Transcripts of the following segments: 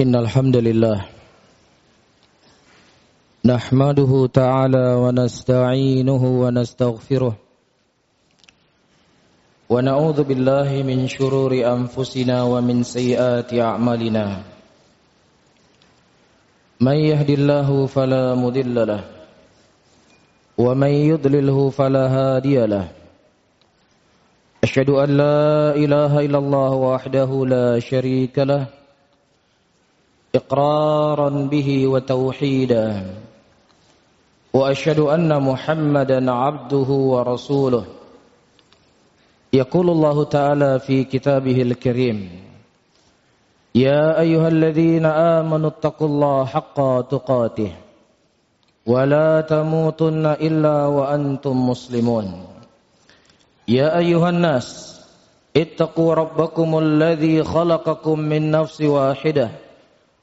إن الحمد لله نحمده تعالى ونستعينه ونستغفره ونعوذ بالله من شرور أنفسنا ومن سيئات أعمالنا من يهد الله فلا مضل له ومن يضلله فلا هادي له أشهد أن لا إله إلا الله وحده لا شريك له إقرارا به وتوحيدا. وأشهد أن محمدا عبده ورسوله. يقول الله تعالى في كتابه الكريم يا أيها الذين آمنوا اتقوا الله حق تقاته ولا تموتن إلا وأنتم مسلمون. يا أيها الناس اتقوا ربكم الذي خلقكم من نفس واحدة.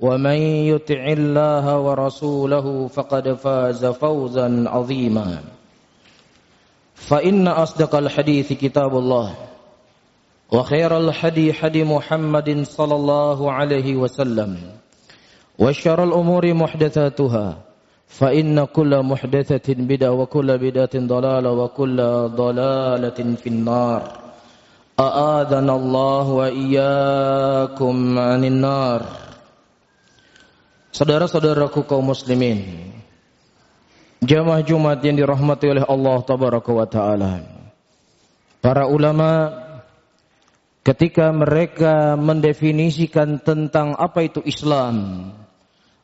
ومن يطع الله ورسوله فقد فاز فوزا عظيما. فإن أصدق الحديث كتاب الله وخير الحدي حدي محمد صلى الله عليه وسلم وشر الأمور محدثاتها فإن كل محدثة بدعة وكل بدعة ضلالة وكل ضلالة في النار. أآذنا الله وإياكم عن النار. Saudara-saudaraku kaum muslimin Jamaah Jumat yang dirahmati oleh Allah Tabaraka wa Ta'ala. Para ulama Ketika mereka mendefinisikan tentang apa itu Islam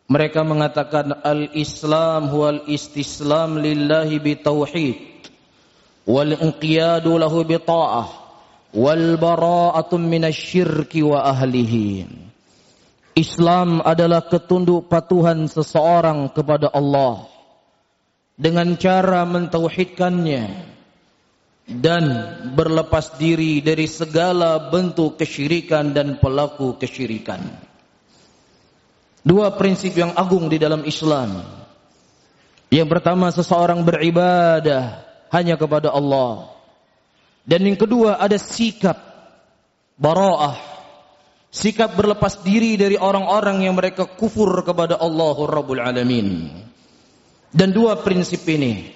Mereka mengatakan Al-Islam huwal istislam lillahi bitauhid Wal-inqiyadu lahu bita'ah Wal-bara'atun minasyirki wa ahlihi Islam adalah ketunduk patuhan seseorang kepada Allah dengan cara mentauhidkannya dan berlepas diri dari segala bentuk kesyirikan dan pelaku kesyirikan. Dua prinsip yang agung di dalam Islam. Yang pertama seseorang beribadah hanya kepada Allah. Dan yang kedua ada sikap bara'ah sikap berlepas diri dari orang-orang yang mereka kufur kepada Allah Rabbul Alamin. Dan dua prinsip ini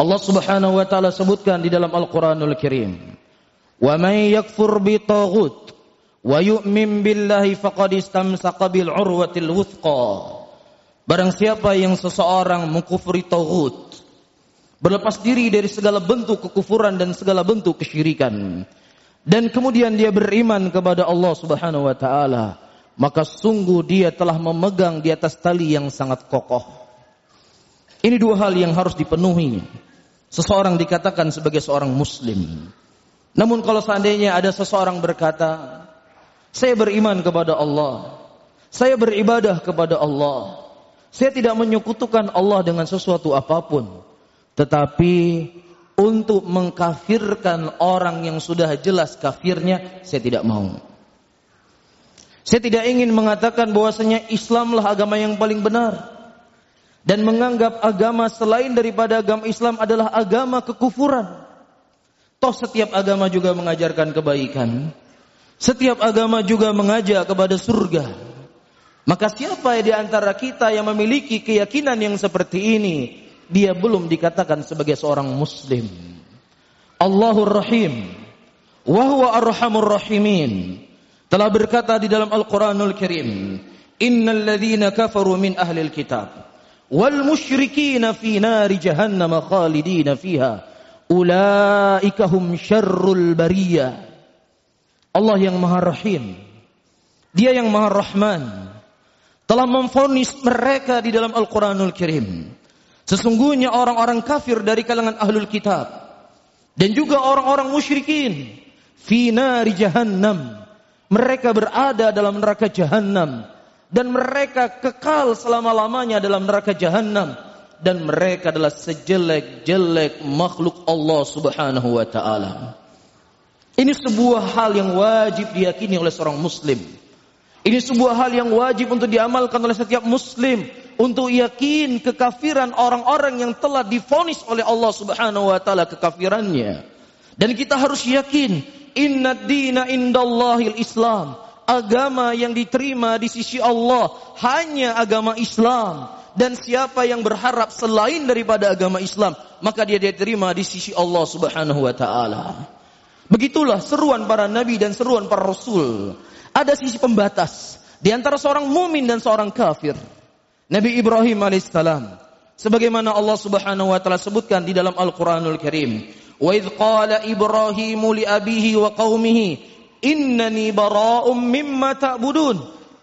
Allah Subhanahu wa taala sebutkan di dalam Al-Qur'anul Karim. Wa may yakfur bi taghut wa yu'min billahi faqad istamsaka bil urwatil wuthqa. Barang siapa yang seseorang mengkufuri taghut, berlepas diri dari segala bentuk kekufuran dan segala bentuk kesyirikan, dan kemudian dia beriman kepada Allah Subhanahu wa taala, maka sungguh dia telah memegang di atas tali yang sangat kokoh. Ini dua hal yang harus dipenuhi. Seseorang dikatakan sebagai seorang muslim. Namun kalau seandainya ada seseorang berkata, saya beriman kepada Allah, saya beribadah kepada Allah, saya tidak menyekutukan Allah dengan sesuatu apa pun, tetapi untuk mengkafirkan orang yang sudah jelas kafirnya, saya tidak mau. Saya tidak ingin mengatakan bahwasanya Islamlah agama yang paling benar dan menganggap agama selain daripada agama Islam adalah agama kekufuran. Toh setiap agama juga mengajarkan kebaikan. Setiap agama juga mengajak kepada surga. Maka siapa di antara kita yang memiliki keyakinan yang seperti ini, dia belum dikatakan sebagai seorang muslim. Allahur Rahim wa huwa arhamur rahimin. Telah berkata di dalam Al-Qur'anul Karim, "Innal ladzina kafaru min ahlil kitab wal musyrikin fi nari jahannam khalidina fiha ulaika hum syarrul bariyah." Allah yang Maha Rahim, Dia yang Maha Rahman, telah memfonis mereka di dalam Al-Qur'anul Karim Sesungguhnya orang-orang kafir dari kalangan ahlul kitab dan juga orang-orang musyrikin fi jahannam mereka berada dalam neraka jahannam dan mereka kekal selama-lamanya dalam neraka jahanam dan mereka adalah sejelek-jelek makhluk Allah Subhanahu wa taala. Ini sebuah hal yang wajib diyakini oleh seorang muslim. Ini sebuah hal yang wajib untuk diamalkan oleh setiap muslim untuk yakin kekafiran orang-orang yang telah difonis oleh Allah Subhanahu wa taala kekafirannya. Dan kita harus yakin inna dina indallahil Islam. Agama yang diterima di sisi Allah hanya agama Islam dan siapa yang berharap selain daripada agama Islam maka dia diterima di sisi Allah Subhanahu wa taala. Begitulah seruan para nabi dan seruan para rasul. Ada sisi pembatas di antara seorang mumin dan seorang kafir. Nabi Ibrahim alaihissalam sebagaimana Allah Subhanahu wa taala sebutkan di dalam Al-Qur'anul Karim. Wa idz qala Ibrahim li abihi wa qaumihi innani bara'um mimma ta'budun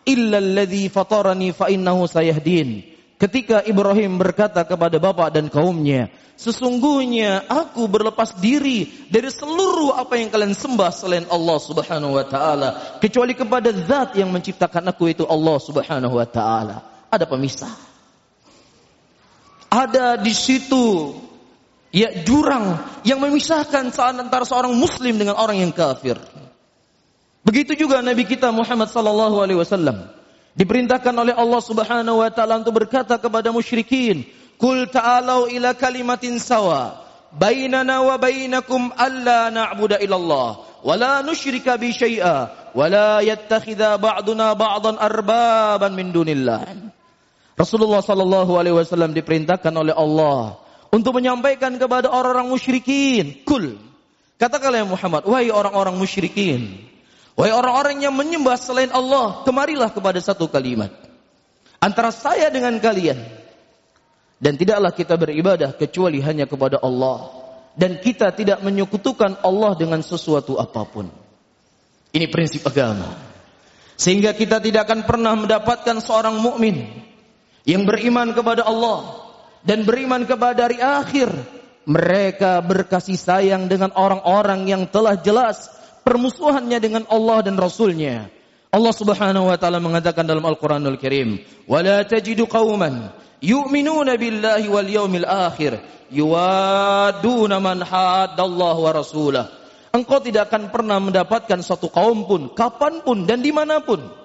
illa alladhi fatarani fa innahu sayahdin. Ketika Ibrahim berkata kepada bapak dan kaumnya, sesungguhnya aku berlepas diri dari seluruh apa yang kalian sembah selain Allah Subhanahu wa taala, kecuali kepada zat yang menciptakan aku itu Allah Subhanahu wa taala. Ada pemisah. Ada di situ ya jurang yang memisahkan saat antara seorang muslim dengan orang yang kafir. Begitu juga Nabi kita Muhammad sallallahu alaihi wasallam Diperintahkan oleh Allah Subhanahu wa taala untuk berkata kepada musyrikin, "Qul ta'alu ila kalimatin sawa bainana wa bainakum alla na'budu illallah wa la nusyrika bi syai'a wa la yattakhidha ba'duna ba'dan arbaban min dunillah." Rasulullah sallallahu alaihi wasallam diperintahkan oleh Allah untuk menyampaikan kepada orang-orang musyrikin, "Kul" Katakanlah Muhammad, wahai orang-orang musyrikin, Wahai orang-orang yang menyembah selain Allah, kemarilah kepada satu kalimat. Antara saya dengan kalian. Dan tidaklah kita beribadah kecuali hanya kepada Allah. Dan kita tidak menyekutukan Allah dengan sesuatu apa pun. Ini prinsip agama. Sehingga kita tidak akan pernah mendapatkan seorang mukmin yang beriman kepada Allah dan beriman kepada hari akhir. Mereka berkasih sayang dengan orang-orang yang telah jelas permusuhannya dengan Allah dan Rasulnya. Allah Subhanahu wa taala mengatakan dalam Al-Qur'anul Karim, "Wa la tajidu qauman yu'minuna billahi wal yawmil akhir yuwaduna man haddallaha wa rasulah." Engkau tidak akan pernah mendapatkan satu kaum pun, kapan pun dan di mana pun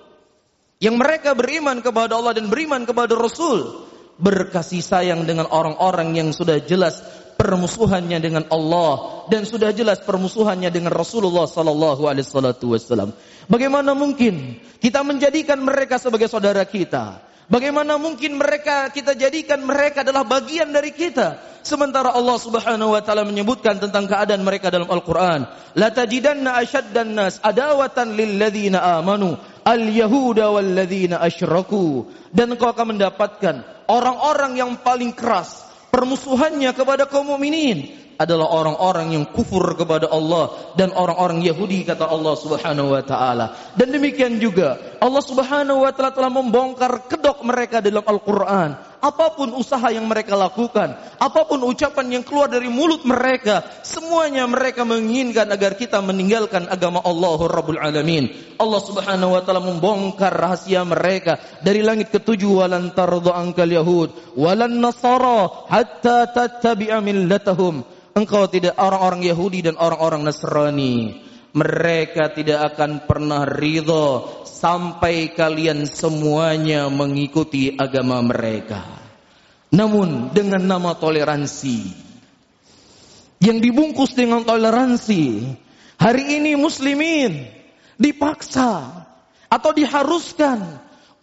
yang mereka beriman kepada Allah dan beriman kepada Rasul berkasih sayang dengan orang-orang yang sudah jelas permusuhannya dengan Allah dan sudah jelas permusuhannya dengan Rasulullah sallallahu alaihi wasallam. Bagaimana mungkin kita menjadikan mereka sebagai saudara kita? Bagaimana mungkin mereka kita jadikan mereka adalah bagian dari kita? Sementara Allah Subhanahu wa taala menyebutkan tentang keadaan mereka dalam Al-Qur'an, la tajidanna nas adawatan lil ladzina amanu al-yahuda wal ladzina asyraku. Dan engkau akan mendapatkan orang-orang yang paling keras permusuhannya kepada kaum mukminin adalah orang-orang yang kufur kepada Allah dan orang-orang Yahudi kata Allah Subhanahu wa taala. Dan demikian juga Allah Subhanahu wa taala telah membongkar kedok mereka dalam Al-Qur'an apapun usaha yang mereka lakukan, apapun ucapan yang keluar dari mulut mereka, semuanya mereka menginginkan agar kita meninggalkan agama Allah Rabbul Alamin. Allah Subhanahu wa taala membongkar rahasia mereka dari langit ketujuh walan tardha angkal yahud walan nasara hatta tattabi'a millatahum. Engkau tidak orang-orang Yahudi dan orang-orang Nasrani mereka tidak akan pernah ridho sampai kalian semuanya mengikuti agama mereka. Namun dengan nama toleransi yang dibungkus dengan toleransi, hari ini muslimin dipaksa atau diharuskan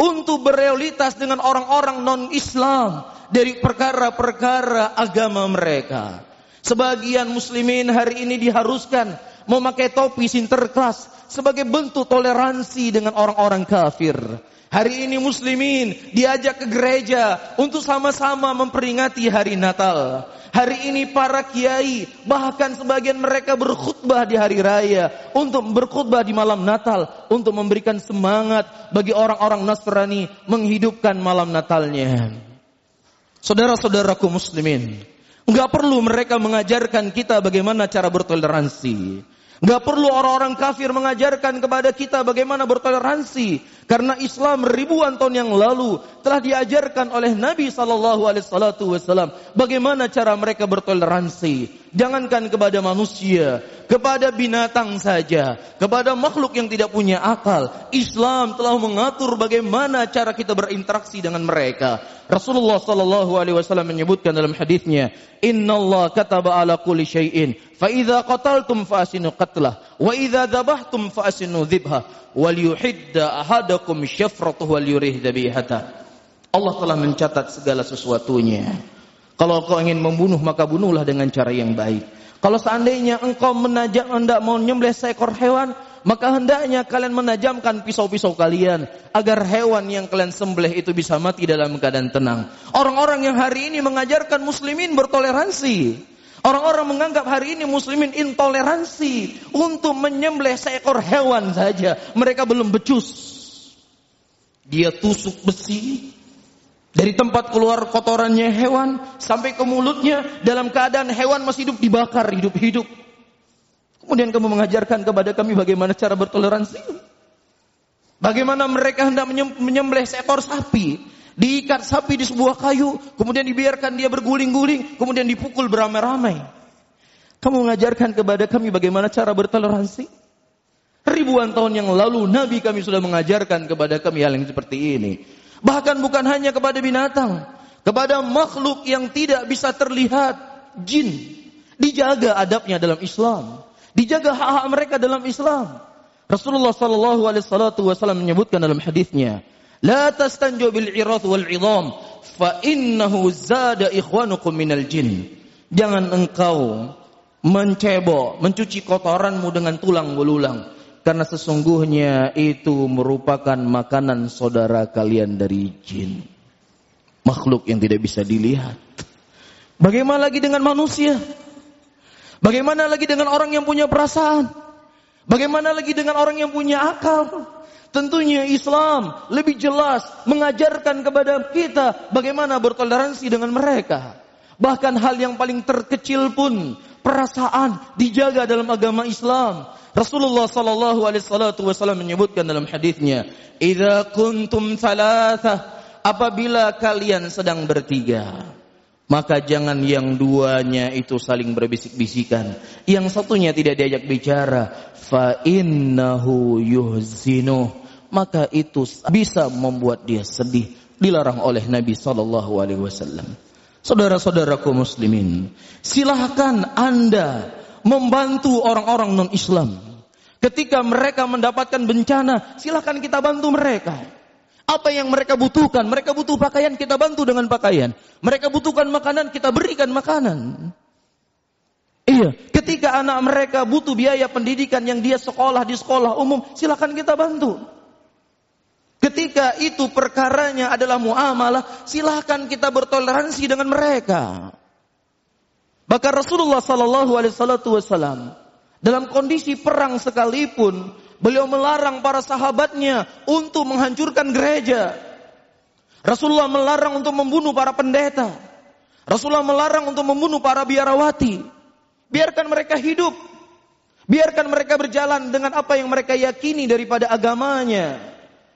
untuk berealitas dengan orang-orang non-Islam dari perkara-perkara agama mereka. Sebagian muslimin hari ini diharuskan memakai topi sinterklas sebagai bentuk toleransi dengan orang-orang kafir. Hari ini muslimin diajak ke gereja untuk sama-sama memperingati hari Natal. Hari ini para kiai bahkan sebagian mereka berkhutbah di hari raya untuk berkhutbah di malam Natal untuk memberikan semangat bagi orang-orang Nasrani menghidupkan malam Natalnya. Saudara-saudaraku muslimin, enggak perlu mereka mengajarkan kita bagaimana cara bertoleransi. Gak perlu orang-orang kafir mengajarkan kepada kita bagaimana bertoleransi. Karena Islam ribuan tahun yang lalu telah diajarkan oleh Nabi sallallahu alaihi wasallam bagaimana cara mereka bertoleransi. Jangankan kepada manusia, kepada binatang saja, kepada makhluk yang tidak punya akal. Islam telah mengatur bagaimana cara kita berinteraksi dengan mereka. Rasulullah sallallahu alaihi wasallam menyebutkan dalam hadisnya, "Innallaha kataba ala kulli syai'in, fa idza qataltum fa asinu qatlah, wa idza dzabhtum fa asinu dzibha." wal yuhidda ahadakum syafratuhu wal yurih dabihata. Allah telah mencatat segala sesuatunya. Kalau kau ingin membunuh maka bunuhlah dengan cara yang baik. Kalau seandainya engkau menajam hendak mau nyembelih seekor hewan, maka hendaknya kalian menajamkan pisau-pisau kalian agar hewan yang kalian sembelih itu bisa mati dalam keadaan tenang. Orang-orang yang hari ini mengajarkan muslimin bertoleransi, Orang-orang menganggap hari ini muslimin intoleransi untuk menyembelih seekor hewan saja. Mereka belum becus. Dia tusuk besi dari tempat keluar kotorannya hewan sampai ke mulutnya dalam keadaan hewan masih hidup dibakar hidup-hidup. Kemudian kamu mengajarkan kepada kami bagaimana cara bertoleransi. Bagaimana mereka hendak menyembelih seekor sapi Diikat sapi di sebuah kayu, kemudian dibiarkan dia berguling-guling, kemudian dipukul beramai-ramai. Kamu mengajarkan kepada kami bagaimana cara bertoleransi? Ribuan tahun yang lalu Nabi kami sudah mengajarkan kepada kami hal yang seperti ini. Bahkan bukan hanya kepada binatang, kepada makhluk yang tidak bisa terlihat, jin. Dijaga adabnya dalam Islam, dijaga hak-hak mereka dalam Islam. Rasulullah sallallahu alaihi wasallam menyebutkan dalam hadisnya, La tastanju bil irath wal idham fa innahu zada ikhwanukum minal jin. Jangan engkau mencebok, mencuci kotoranmu dengan tulang belulang karena sesungguhnya itu merupakan makanan saudara kalian dari jin. Makhluk yang tidak bisa dilihat. Bagaimana lagi dengan manusia? Bagaimana lagi dengan orang yang punya perasaan? Bagaimana lagi dengan orang yang punya akal? Tentunya Islam lebih jelas mengajarkan kepada kita bagaimana bertoleransi dengan mereka. Bahkan hal yang paling terkecil pun perasaan dijaga dalam agama Islam. Rasulullah sallallahu alaihi wasallam menyebutkan dalam hadisnya, "Idza kuntum thalatha" apabila kalian sedang bertiga, maka jangan yang duanya itu saling berbisik-bisikan. Yang satunya tidak diajak bicara. Fa innahu yuhzinu. Maka itu bisa membuat dia sedih. Dilarang oleh Nabi sallallahu alaihi wasallam. Saudara-saudaraku muslimin silahkan Anda membantu orang-orang non-Islam. Ketika mereka mendapatkan bencana silahkan kita bantu mereka apa yang mereka butuhkan mereka butuh pakaian kita bantu dengan pakaian mereka butuhkan makanan kita berikan makanan Iya, ketika anak mereka butuh biaya pendidikan yang dia sekolah di sekolah umum, silakan kita bantu. Ketika itu perkaranya adalah muamalah, silakan kita bertoleransi dengan mereka. Bahkan Rasulullah Sallallahu Alaihi Wasallam dalam kondisi perang sekalipun, beliau melarang para sahabatnya untuk menghancurkan gereja. Rasulullah melarang untuk membunuh para pendeta. Rasulullah melarang untuk membunuh para biarawati. Biarkan mereka hidup. Biarkan mereka berjalan dengan apa yang mereka yakini daripada agamanya.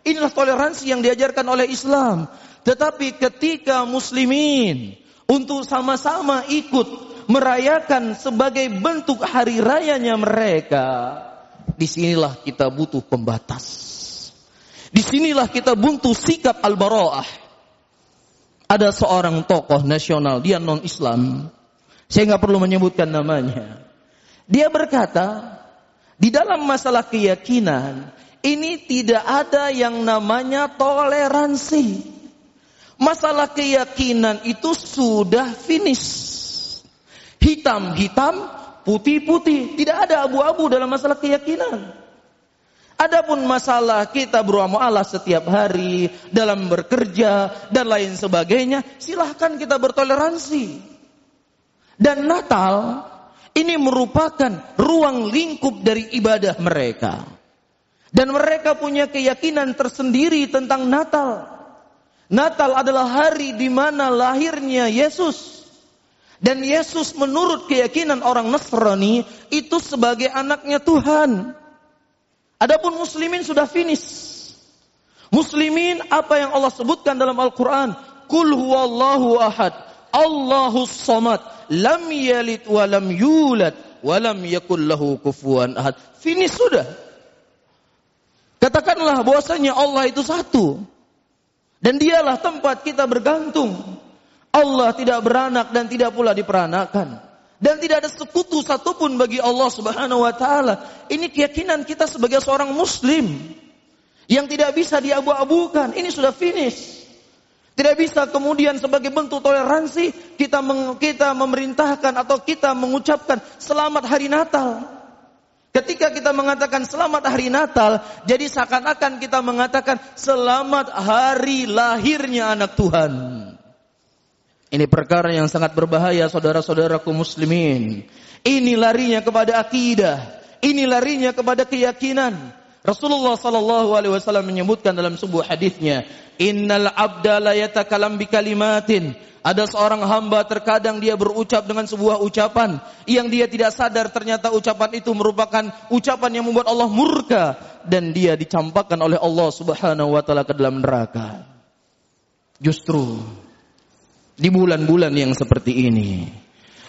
Inilah toleransi yang diajarkan oleh Islam. Tetapi ketika muslimin untuk sama-sama ikut merayakan sebagai bentuk hari rayanya mereka, di sinilah kita butuh pembatas. Di sinilah kita butuh sikap al-bara'ah. Ada seorang tokoh nasional, dia non-Islam. Saya nggak perlu menyebutkan namanya. Dia berkata, di dalam masalah keyakinan, ini tidak ada yang namanya toleransi. Masalah keyakinan itu sudah finish. Hitam-hitam, putih-putih. Tidak ada abu-abu dalam masalah keyakinan. Adapun masalah kita bermuamalah setiap hari dalam bekerja dan lain sebagainya, silahkan kita bertoleransi. Dan Natal ini merupakan ruang lingkup dari ibadah mereka. Dan mereka punya keyakinan tersendiri tentang Natal. Natal adalah hari di mana lahirnya Yesus. Dan Yesus menurut keyakinan orang Nasrani itu sebagai anaknya Tuhan. Adapun muslimin sudah finish. Muslimin apa yang Allah sebutkan dalam Al-Quran. Kul huwallahu ahad. Allahu samad. Lam yalid wa lam yulad. Wa lam yakul lahu kufuan ahad. Finish sudah. Katakanlah bahwasanya Allah itu satu. Dan dialah tempat kita bergantung. Allah tidak beranak dan tidak pula diperanakan. Dan tidak ada sekutu satupun bagi Allah subhanahu wa ta'ala. Ini keyakinan kita sebagai seorang muslim yang tidak bisa diabu-abukan. Ini sudah finish. Tidak bisa kemudian sebagai bentuk toleransi kita meng, kita memerintahkan atau kita mengucapkan selamat hari Natal. Ketika kita mengatakan selamat hari Natal, jadi seakan-akan kita mengatakan selamat hari lahirnya anak Tuhan. Ini perkara yang sangat berbahaya saudara-saudaraku muslimin. Ini larinya kepada akidah. Ini larinya kepada keyakinan. Rasulullah sallallahu alaihi wasallam menyebutkan dalam sebuah hadisnya, "Innal abda la yatakalam bi kalimatin." Ada seorang hamba terkadang dia berucap dengan sebuah ucapan yang dia tidak sadar ternyata ucapan itu merupakan ucapan yang membuat Allah murka dan dia dicampakkan oleh Allah Subhanahu wa taala ke dalam neraka. Justru di bulan-bulan yang seperti ini,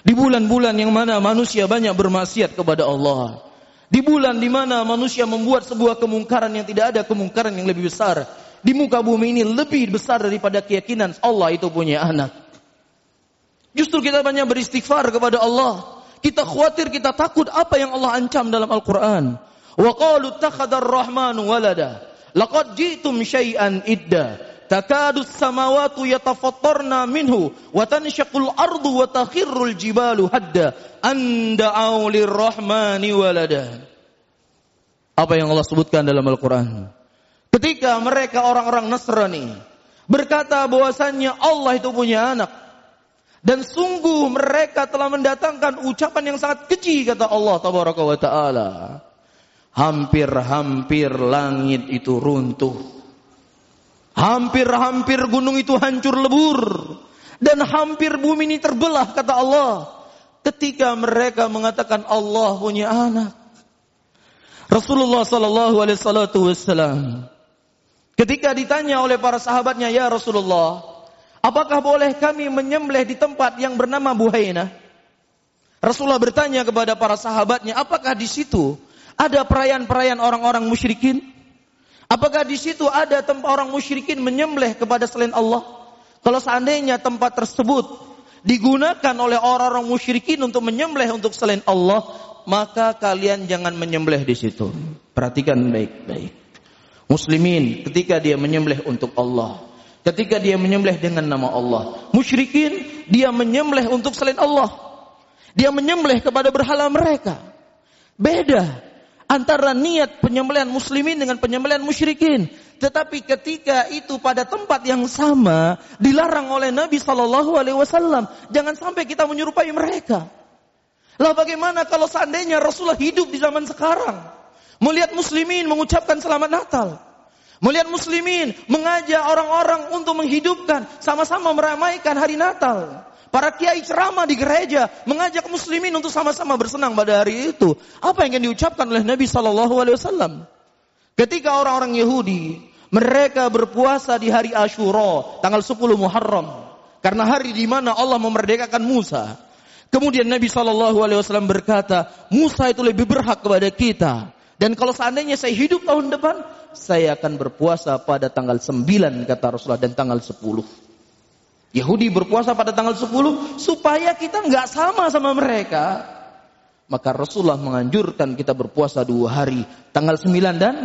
di bulan-bulan yang mana manusia banyak bermaksiat kepada Allah, di bulan di mana manusia membuat sebuah kemungkaran yang tidak ada kemungkaran yang lebih besar. Di muka bumi ini lebih besar daripada keyakinan Allah itu punya anak. Justru kita banyak beristighfar kepada Allah. Kita khawatir, kita takut apa yang Allah ancam dalam Al-Quran. Wa qalu takhadar rahmanu walada. Laqad jitum syai'an idda. Takadus samawatu yatafattarna minhu wa tanshaqul ardu wa takhirrul jibalu hadda an da'au lirrahmani walada. Apa yang Allah sebutkan dalam Al-Qur'an. Ketika mereka orang-orang Nasrani berkata bahwasannya Allah itu punya anak dan sungguh mereka telah mendatangkan ucapan yang sangat keji kata Allah tabaraka wa taala. Hampir-hampir langit itu runtuh Hampir-hampir gunung itu hancur lebur. Dan hampir bumi ini terbelah kata Allah. Ketika mereka mengatakan Allah punya anak. Rasulullah sallallahu alaihi wasallam ketika ditanya oleh para sahabatnya, "Ya Rasulullah, apakah boleh kami menyembelih di tempat yang bernama Buhaina?" Rasulullah bertanya kepada para sahabatnya, "Apakah di situ ada perayaan-perayaan orang-orang musyrikin?" Apakah di situ ada tempat orang musyrikin menyembelih kepada selain Allah? Kalau seandainya tempat tersebut digunakan oleh orang-orang musyrikin untuk menyembelih untuk selain Allah, maka kalian jangan menyembelih di situ. Perhatikan baik-baik. Muslimin ketika dia menyembelih untuk Allah, ketika dia menyembelih dengan nama Allah, musyrikin dia menyembelih untuk selain Allah. Dia menyembelih kepada berhala mereka. Beda antara niat penyembelihan muslimin dengan penyembelihan musyrikin. Tetapi ketika itu pada tempat yang sama dilarang oleh Nabi Shallallahu Alaihi Wasallam, jangan sampai kita menyerupai mereka. Lah bagaimana kalau seandainya Rasulullah hidup di zaman sekarang, melihat muslimin mengucapkan selamat Natal, melihat muslimin mengajak orang-orang untuk menghidupkan sama-sama meramaikan hari Natal. Para kiai ceramah di gereja mengajak muslimin untuk sama-sama bersenang pada hari itu. Apa yang akan diucapkan oleh Nabi Shallallahu Alaihi Wasallam? Ketika orang-orang Yahudi mereka berpuasa di hari Ashura tanggal 10 Muharram karena hari di mana Allah memerdekakan Musa. Kemudian Nabi Shallallahu Alaihi Wasallam berkata, Musa itu lebih berhak kepada kita. Dan kalau seandainya saya hidup tahun depan, saya akan berpuasa pada tanggal 9 kata Rasulullah dan tanggal 10. Yahudi berpuasa pada tanggal 10 supaya kita nggak sama sama mereka. Maka Rasulullah menganjurkan kita berpuasa dua hari, tanggal 9 dan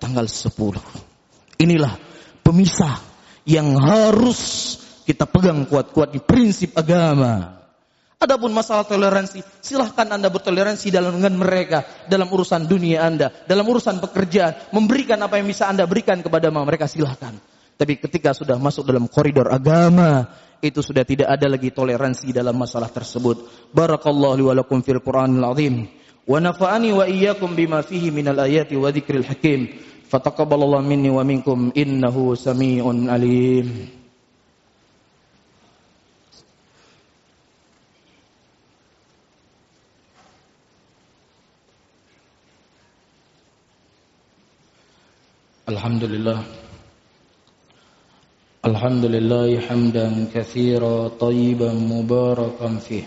tanggal 10. Inilah pemisah yang harus kita pegang kuat-kuat di prinsip agama. Adapun masalah toleransi, silahkan Anda bertoleransi dalam dengan mereka, dalam urusan dunia Anda, dalam urusan pekerjaan, memberikan apa yang bisa Anda berikan kepada mereka, silahkan. Tapi ketika sudah masuk dalam koridor agama, itu sudah tidak ada lagi toleransi dalam masalah tersebut. Barakallahu li wa fil Qur'anil azim. Wa nafa'ani wa iyyakum bima fihi minal ayati wa dzikril hakim. Fataqabbalallahu minni wa minkum innahu samii'un alim. Alhamdulillah الحمد لله حمدا كثيرا طيبا مباركا فيه.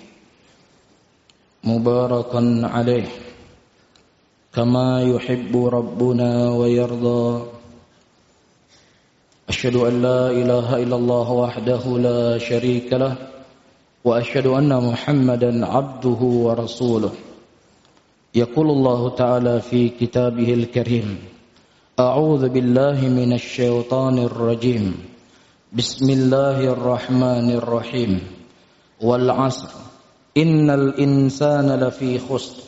مباركا عليه. كما يحب ربنا ويرضى. أشهد أن لا إله إلا الله وحده لا شريك له وأشهد أن محمدا عبده ورسوله. يقول الله تعالى في كتابه الكريم أعوذ بالله من الشيطان الرجيم. بسم الله الرحمن الرحيم. والعصر. إن الإنسان لفي خسر.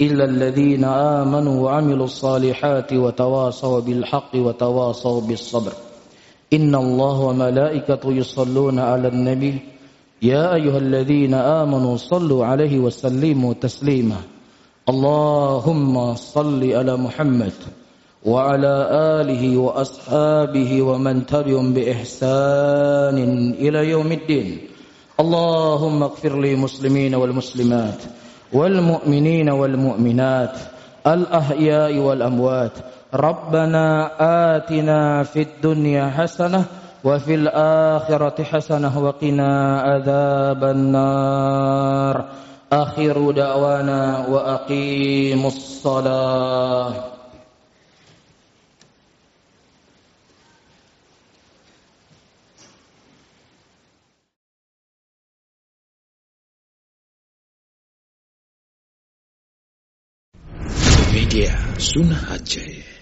إلا الذين آمنوا وعملوا الصالحات وتواصوا بالحق وتواصوا بالصبر. إن الله وملائكته يصلون على النبي. يا أيها الذين آمنوا صلوا عليه وسلموا تسليما. اللهم صل على محمد. وعلى آله وأصحابه ومن تبعهم بإحسان إلى يوم الدين. اللهم اغفر للمسلمين والمسلمات والمؤمنين والمؤمنات الأحياء والأموات. ربنا آتنا في الدنيا حسنة وفي الآخرة حسنة وقنا عذاب النار. آخر دعوانا وأقيموا الصلاة. Media Sunnah Aceh